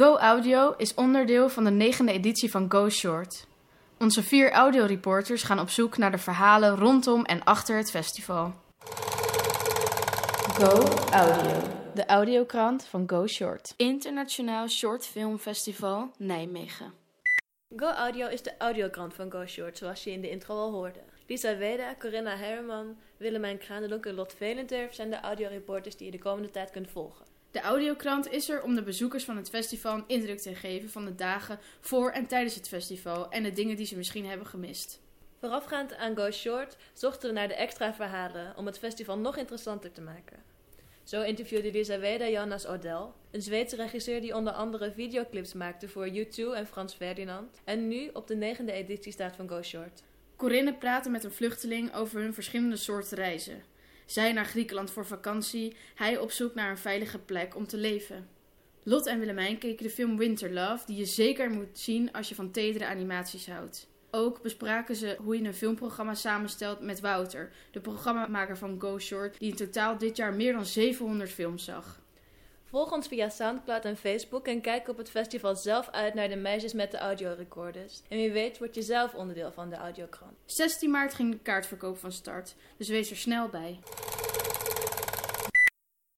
Go Audio is onderdeel van de negende editie van Go Short. Onze vier audioreporters gaan op zoek naar de verhalen rondom en achter het festival. Go Audio, de audiokrant van Go Short. Internationaal Short Film Festival Nijmegen. Go Audio is de audiokrant van Go Short, zoals je in de intro al hoorde. Lisa Weda, Corinna Herman, Willemijn Kranendonk en Lot Velendurf zijn de audioreporters die je de komende tijd kunt volgen. De audiokrant is er om de bezoekers van het festival een indruk te geven van de dagen voor en tijdens het festival en de dingen die ze misschien hebben gemist. Voorafgaand aan Go Short zochten we naar de extra verhalen om het festival nog interessanter te maken. Zo interviewde Lisa Weda Jonas Odell, een Zweedse regisseur die onder andere videoclips maakte voor U2 en Frans Ferdinand en nu op de negende editie staat van Go Short. Corinne praatte met een vluchteling over hun verschillende soorten reizen. Zij naar Griekenland voor vakantie, hij op zoek naar een veilige plek om te leven. Lot en Willemijn keken de film Winter Love, die je zeker moet zien als je van tedere animaties houdt. Ook bespraken ze hoe je een filmprogramma samenstelt met Wouter, de programmamaker van Go Short, die in totaal dit jaar meer dan 700 films zag. Volg ons via Soundcloud en Facebook en kijk op het festival zelf uit naar de meisjes met de audiorecorders. En wie weet word je zelf onderdeel van de audiokrant. 16 maart ging de kaartverkoop van start, dus wees er snel bij.